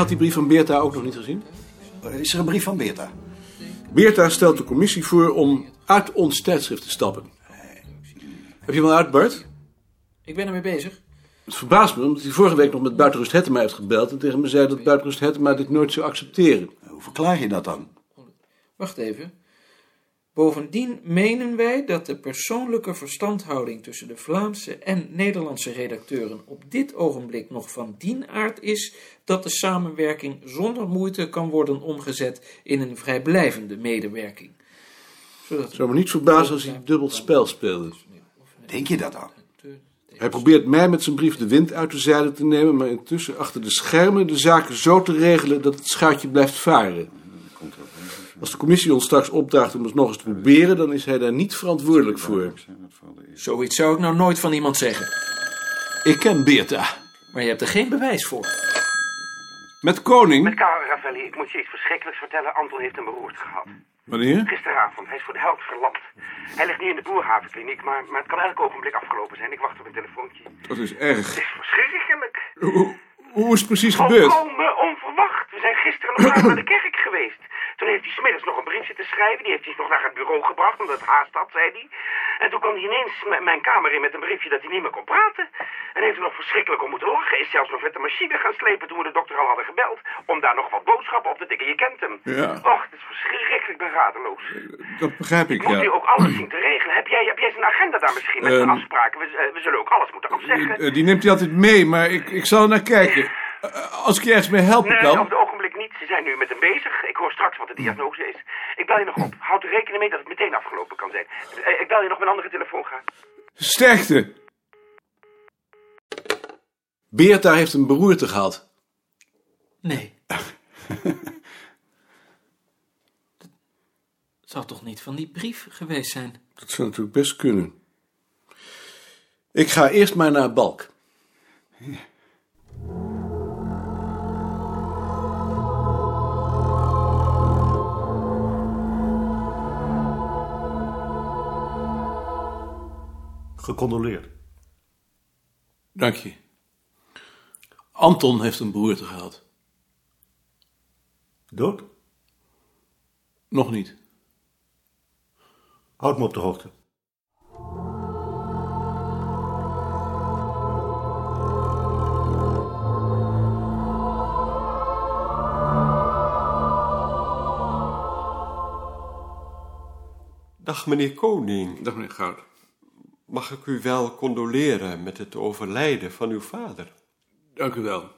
Had die brief van Beerta ook nog niet gezien? Is er een brief van Beerta? Beerta stelt de commissie voor om uit ons tijdschrift te stappen. Heb je hem al uit, Bart? Ik ben ermee bezig. Het verbaast me, omdat hij vorige week nog met Buitenrust Hettema heeft gebeld... en tegen me zei dat Buitenrust Hettema dit nooit zou accepteren. Hoe verklaar je dat dan? Wacht even. Bovendien menen wij dat de persoonlijke verstandhouding tussen de Vlaamse en Nederlandse redacteuren op dit ogenblik nog van dien aard is dat de samenwerking zonder moeite kan worden omgezet in een vrijblijvende medewerking. Zodat Het zou me niet verbazen als hij dubbel spel speelde. Denk je dat dan? Hij probeert mij met zijn brief de wind uit de zeilen te nemen... maar intussen achter de schermen de zaken zo te regelen dat het schuitje blijft varen. Als de commissie ons straks opdraagt om het nog eens te proberen... dan is hij daar niet verantwoordelijk voor. Zoiets zou ik nou nooit van iemand zeggen. Ik ken Beerta. Maar je hebt er geen bewijs voor. Met Koning? Met Karel Ravelli, ik moet je iets verschrikkelijks vertellen. Anton heeft een beroerte gehad. Wanneer? Gisteravond, hij is voor de helft verlamd. Hij ligt nu in de boerhavenkliniek, maar, maar het kan elk ogenblik afgelopen zijn. Ik wacht op een telefoontje. Dat is erg. Het is verschrikkelijk. Hoe, hoe is het precies gebeurd? Volkomen onverwacht. We zijn gisteren nog laat naar de kerk geweest. Toen heeft hij smiddags nog een brief zitten schrijven. Die heeft hij nog naar het bureau gebracht, omdat het haast had, zei hij. En toen kwam hij ineens mijn kamer in met een briefje dat hij niet meer kon praten. En heeft er nog verschrikkelijk om moeten lachen. Is zelfs nog met de machine gaan slepen toen we de dokter al hadden gebeld. Om daar nog wat boodschappen op te tikken. Je kent hem. Ja. Och, het is verschrikkelijk. Radeloos. Dat begrijp ik, Moet u ja. ook alles zien te regelen? Heb jij, heb jij zijn agenda daar misschien met zijn afspraken? We, eh, we zullen ook alles moeten afzeggen. Eh, Die neemt hij altijd mee, maar ik, ik zal er naar kijken. Eh, Als ik je ergens mee helpen Nee, kan... niet. Ze zijn nu met hem bezig. Ik hoor straks wat de diagnose is. Ik bel je nog op. Houd er rekening mee dat het meteen afgelopen kan zijn. Eh, Ik bel je nog met een andere telefoon gaan. Sterkte! Beerta heeft een beroerte gehad. Nee. Het zou toch niet van die brief geweest zijn? Dat zou natuurlijk best kunnen. Ik ga eerst maar naar Balk. Gecondoleerd. Dank je. Anton heeft een beroerte gehad. Dood? Nog niet. Houd me op de hoogte. Dag meneer Koning, Dag meneer Goud. Mag ik u wel condoleren met het overlijden van uw vader? Dank u wel.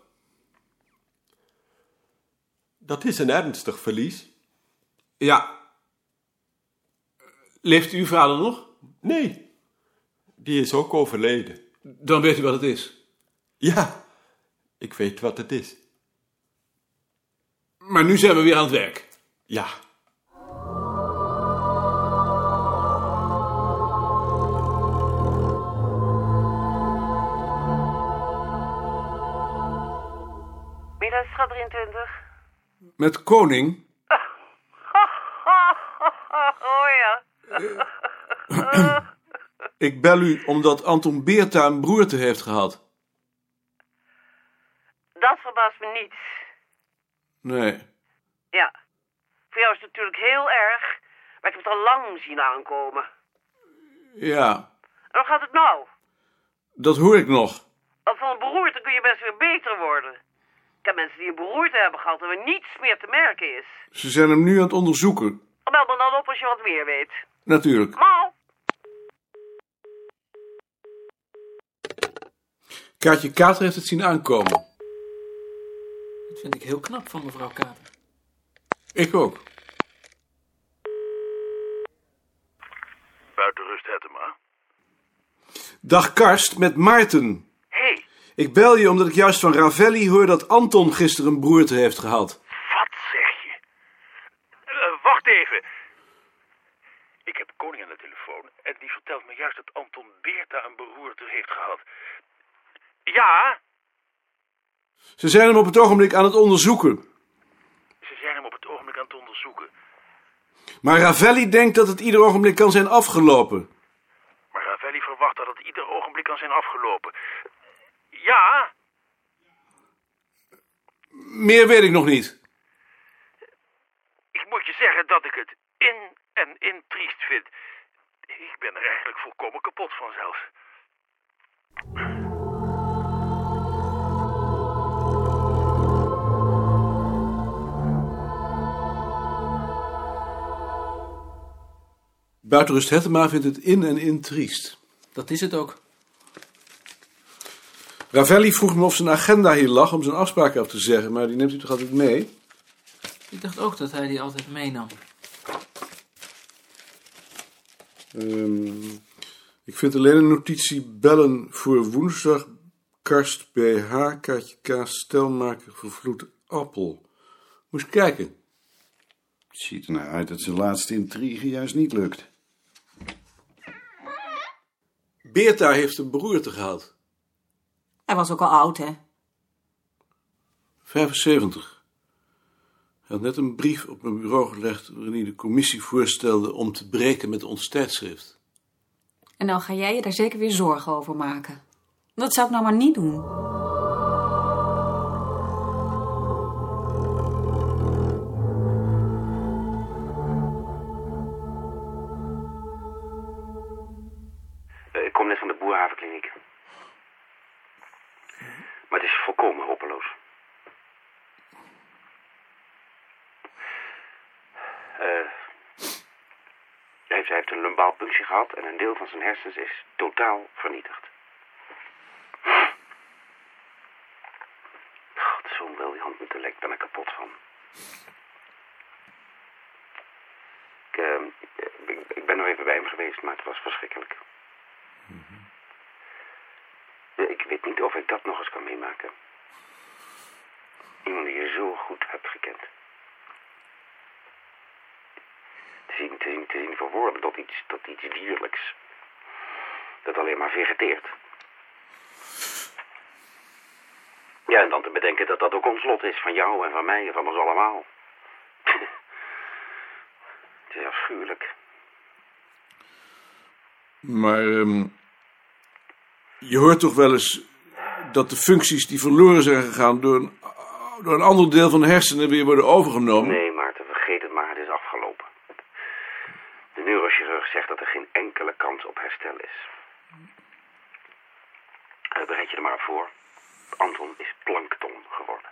Dat is een ernstig verlies. Ja. Leeft uw vader nog? Nee, die is ook overleden. Dan weet u wat het is. Ja, ik weet wat het is. Maar nu zijn we weer aan het werk. Ja, Middagsschat 23. Met Koning. Oh ja. Ik bel u omdat Anton Beerta een broerte heeft gehad. Dat verbaast me niet. Nee. Ja. Voor jou is het natuurlijk heel erg, maar ik heb het al lang zien aankomen. Ja, En hoe gaat het nou? dat hoor ik nog. Van een beroerte kun je best weer beter worden. Ik heb mensen die een beroerte hebben gehad en waar niets meer te merken is. Ze zijn hem nu aan het onderzoeken. Bel me dan op als je wat meer weet. Natuurlijk. Mau! Kaatje Kater heeft het zien aankomen. Dat vind ik heel knap van mevrouw Kater. Ik ook. Buitenrust Hettema. Dag Karst, met Maarten. Ik bel je omdat ik juist van Ravelli hoor dat Anton gisteren een broerte heeft gehad. Wat zeg je? Eh, wacht even. Ik heb koning aan de telefoon en die vertelt me juist dat Anton Beerta een beroerte heeft gehad. Ja, Ze zijn hem op het ogenblik aan het onderzoeken. ze zijn hem op het ogenblik aan het onderzoeken. Maar Ravelli denkt dat het ieder ogenblik kan zijn afgelopen. Maar Ravelli verwacht dat het ieder ogenblik kan zijn afgelopen. Ja, Meer weet ik nog niet. Ik moet je zeggen dat ik het in en in triest vind. Ik ben er eigenlijk volkomen kapot van zelfs. Buitenrust Hettema vindt het in en in triest. Dat is het ook. Ravelli vroeg me of zijn agenda hier lag om zijn afspraken af te zeggen, maar die neemt u toch altijd mee? Ik dacht ook dat hij die altijd meenam. Ehm, ik vind alleen een notitie bellen voor woensdag. Karst BH, kaartje kaas, stelmaker, vervloed appel. Moest kijken. Het ziet er nou uit dat zijn laatste intrigue juist niet lukt. Beerta heeft een beroerte gehad. Hij was ook al oud, hè? 75. Hij had net een brief op mijn bureau gelegd waarin hij de commissie voorstelde om te breken met ons tijdschrift. En dan ga jij je daar zeker weer zorgen over maken. Dat zou ik nou maar niet doen. Eh, hij, heeft, hij heeft een lumbaal punctie gehad en een deel van zijn hersens is totaal vernietigd. God, zo'n William intellect ben ik kapot van. Ik, eh, ik, ik ben nog even bij hem geweest, maar het was verschrikkelijk. Ik weet niet of ik dat nog eens kan meemaken. Iemand die je zo goed hebt gekend. Te zien, te zien, zien verwoorden tot iets, tot iets dierlijks. Dat alleen maar vegeteert. Ja, en dan te bedenken dat dat ook ons lot is. Van jou en van mij en van ons allemaal. Het is afschuwelijk. Maar ehm, je hoort toch wel eens dat de functies die verloren zijn gegaan door een, door een ander deel van de hersenen weer worden overgenomen? Nee, Maarten, vergeet het maar. Het is afgelopen. De neurochirurg zegt dat er geen enkele kans op herstel is. Uh, bereid je er maar voor. Anton is plankton geworden.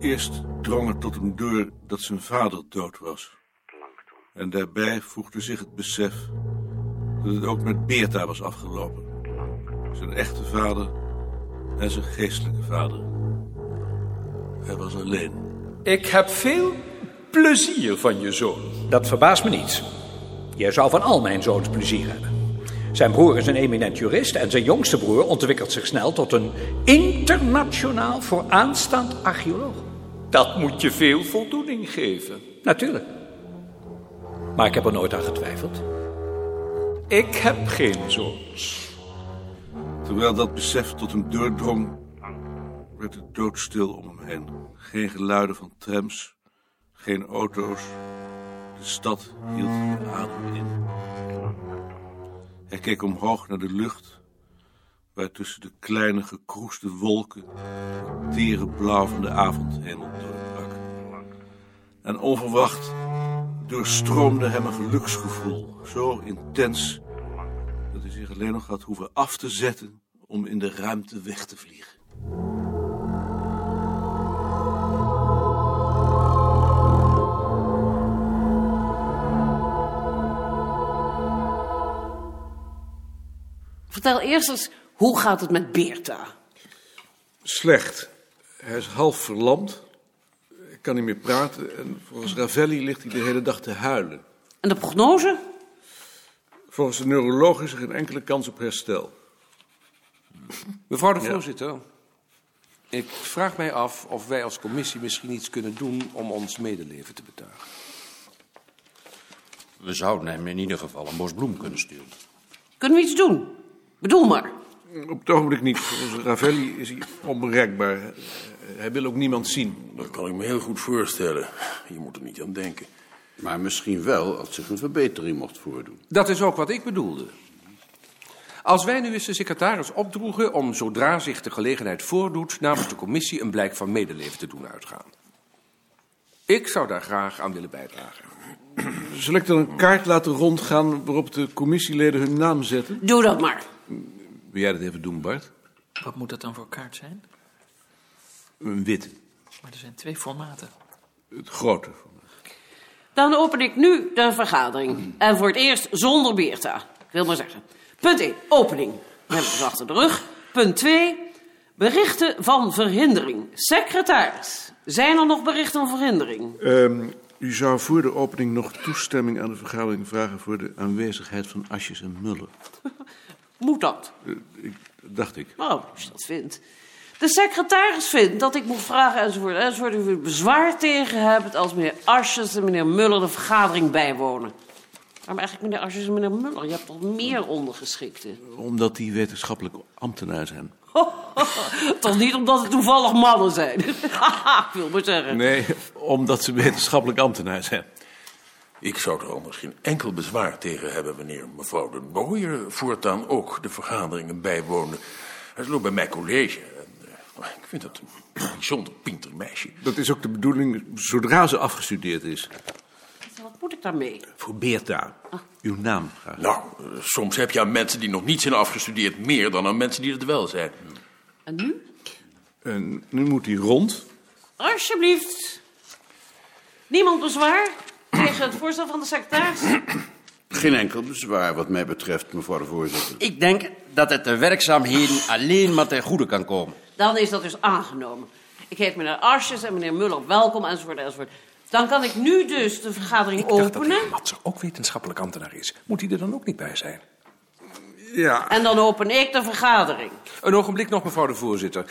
Eerst drong het tot hem door dat zijn vader dood was. En daarbij voegde zich het besef dat het ook met Beerta was afgelopen. Zijn echte vader en zijn geestelijke vader. Hij was alleen. Ik heb veel plezier van je zoon. Dat verbaast me niet. Jij zou van al mijn zoons plezier hebben. Zijn broer is een eminent jurist en zijn jongste broer ontwikkelt zich snel tot een internationaal vooraanstaand archeoloog. Dat moet je veel voldoening geven. Natuurlijk. Maar ik heb er nooit aan getwijfeld. Ik heb geen zoons. Terwijl dat besef tot hem doordrong, werd het doodstil om hem heen. Geen geluiden van trams, geen auto's. De stad hield de adem in. Hij keek omhoog naar de lucht, waar tussen de kleine gekroesde wolken het tere blauw van de avondhemel doorbrak. En onverwacht doorstroomde hem een geluksgevoel, zo intens dat hij zich alleen nog had hoeven af te zetten om in de ruimte weg te vliegen. Vertel eerst eens, hoe gaat het met Beerta? Slecht. Hij is half verlamd. Hij kan niet meer praten. En volgens Ravelli ligt hij de hele dag te huilen. En de prognose? Volgens de neuroloog is er geen enkele kans op herstel. Mevrouw de voorzitter, ik vraag mij af of wij als commissie misschien iets kunnen doen om ons medeleven te betuigen. We zouden hem in ieder geval een bos bloem kunnen sturen. Kunnen we iets doen? Bedoel maar. Op het ogenblik niet. Volgens Ravelli is hij onbereikbaar. Hij wil ook niemand zien. Dat kan ik me heel goed voorstellen. Je moet er niet aan denken. Maar misschien wel als zich een verbetering mocht voordoen. Dat is ook wat ik bedoelde. Als wij nu eens de secretaris opdroegen om zodra zich de gelegenheid voordoet namens de commissie een blijk van medeleven te doen uitgaan. Ik zou daar graag aan willen bijdragen. Zal ik dan een kaart laten rondgaan waarop de commissieleden hun naam zetten? Doe dat maar. Wil jij dat even doen, Bart? Wat moet dat dan voor kaart zijn? Een wit. Maar er zijn twee formaten. Het grote. Dan open ik nu de vergadering. En voor het eerst zonder Beerta. Ik wil maar zeggen. Punt 1, opening. We hebben het achter de rug. Punt 2, berichten van verhindering. Secretaris, zijn er nog berichten van verhindering? Ehm, u zou voor de opening nog toestemming aan de vergadering vragen voor de aanwezigheid van Asjes en Muller. Moet dat? Eh, ik, dacht ik. Nou, als je dat vindt. De secretaris vindt dat ik moet vragen enzovoort, enzovoort. U er bezwaar tegen hebt als meneer Asjes en meneer Muller de vergadering bijwonen. Waarom eigenlijk meneer Asjes en meneer Muller? Je hebt toch meer ondergeschikten? Omdat die wetenschappelijk ambtenaar zijn. toch niet omdat het toevallig mannen zijn? ik wil maar zeggen. Nee, omdat ze wetenschappelijk ambtenaar zijn. Ik zou er anders geen enkel bezwaar tegen hebben wanneer mevrouw de Nooier voortaan ook de vergaderingen bijwoonde. Hij loopt bij mijn college. En, eh, ik vind dat een bijzonder pinter meisje. Dat is ook de bedoeling zodra ze afgestudeerd is. Wat moet ik daarmee? Voor Beerta. Uw naam graag. Nou, eh, soms heb je aan mensen die nog niet zijn afgestudeerd meer dan aan mensen die het wel zijn. En nu? En nu moet hij rond. Alsjeblieft. Niemand bezwaar tegen het voorstel van de secretaris? Geen enkel bezwaar wat mij betreft, mevrouw de voorzitter. Ik denk dat het de werkzaamheden alleen maar ten goede kan komen. Dan is dat dus aangenomen. Ik heet meneer Arsjes en meneer Muller welkom enzovoort enzovoort. Dan kan ik nu dus de vergadering Ik dacht dat de openen. heer Matser ook wetenschappelijk ambtenaar is. Moet hij er dan ook niet bij zijn? Ja. En dan open ik de vergadering. Een ogenblik nog, mevrouw de voorzitter.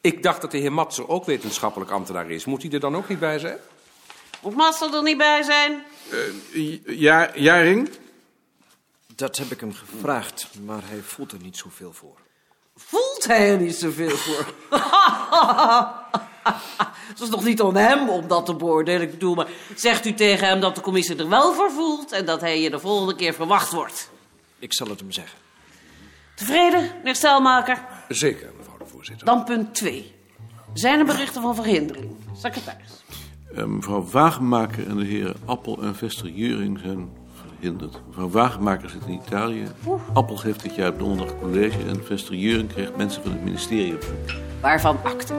Ik dacht dat de heer Matser ook wetenschappelijk ambtenaar is. Moet hij er dan ook niet bij zijn? Moet Master er niet bij zijn? Ja, Jaring? Dat heb ik hem gevraagd, maar hij voelt er niet zoveel voor. Voelt hij er niet zoveel voor? Het is nog niet aan hem om dat te beoordelen. Ik bedoel, maar zegt u tegen hem dat de commissie er wel voor voelt... en dat hij hier de volgende keer verwacht wordt? Ik zal het hem zeggen. Tevreden, meneer Stelmaker? Zeker, mevrouw de voorzitter. Dan punt 2. Zijn er berichten van verhindering? Secretaris. Eh, mevrouw Wagenmaker en de heren Appel en Vester Juring zijn verhinderd. Mevrouw Wagenmaker zit in Italië. Appel heeft dit jaar op donderdag college en Vester Juring kreeg mensen van het ministerie. Waarvan akte?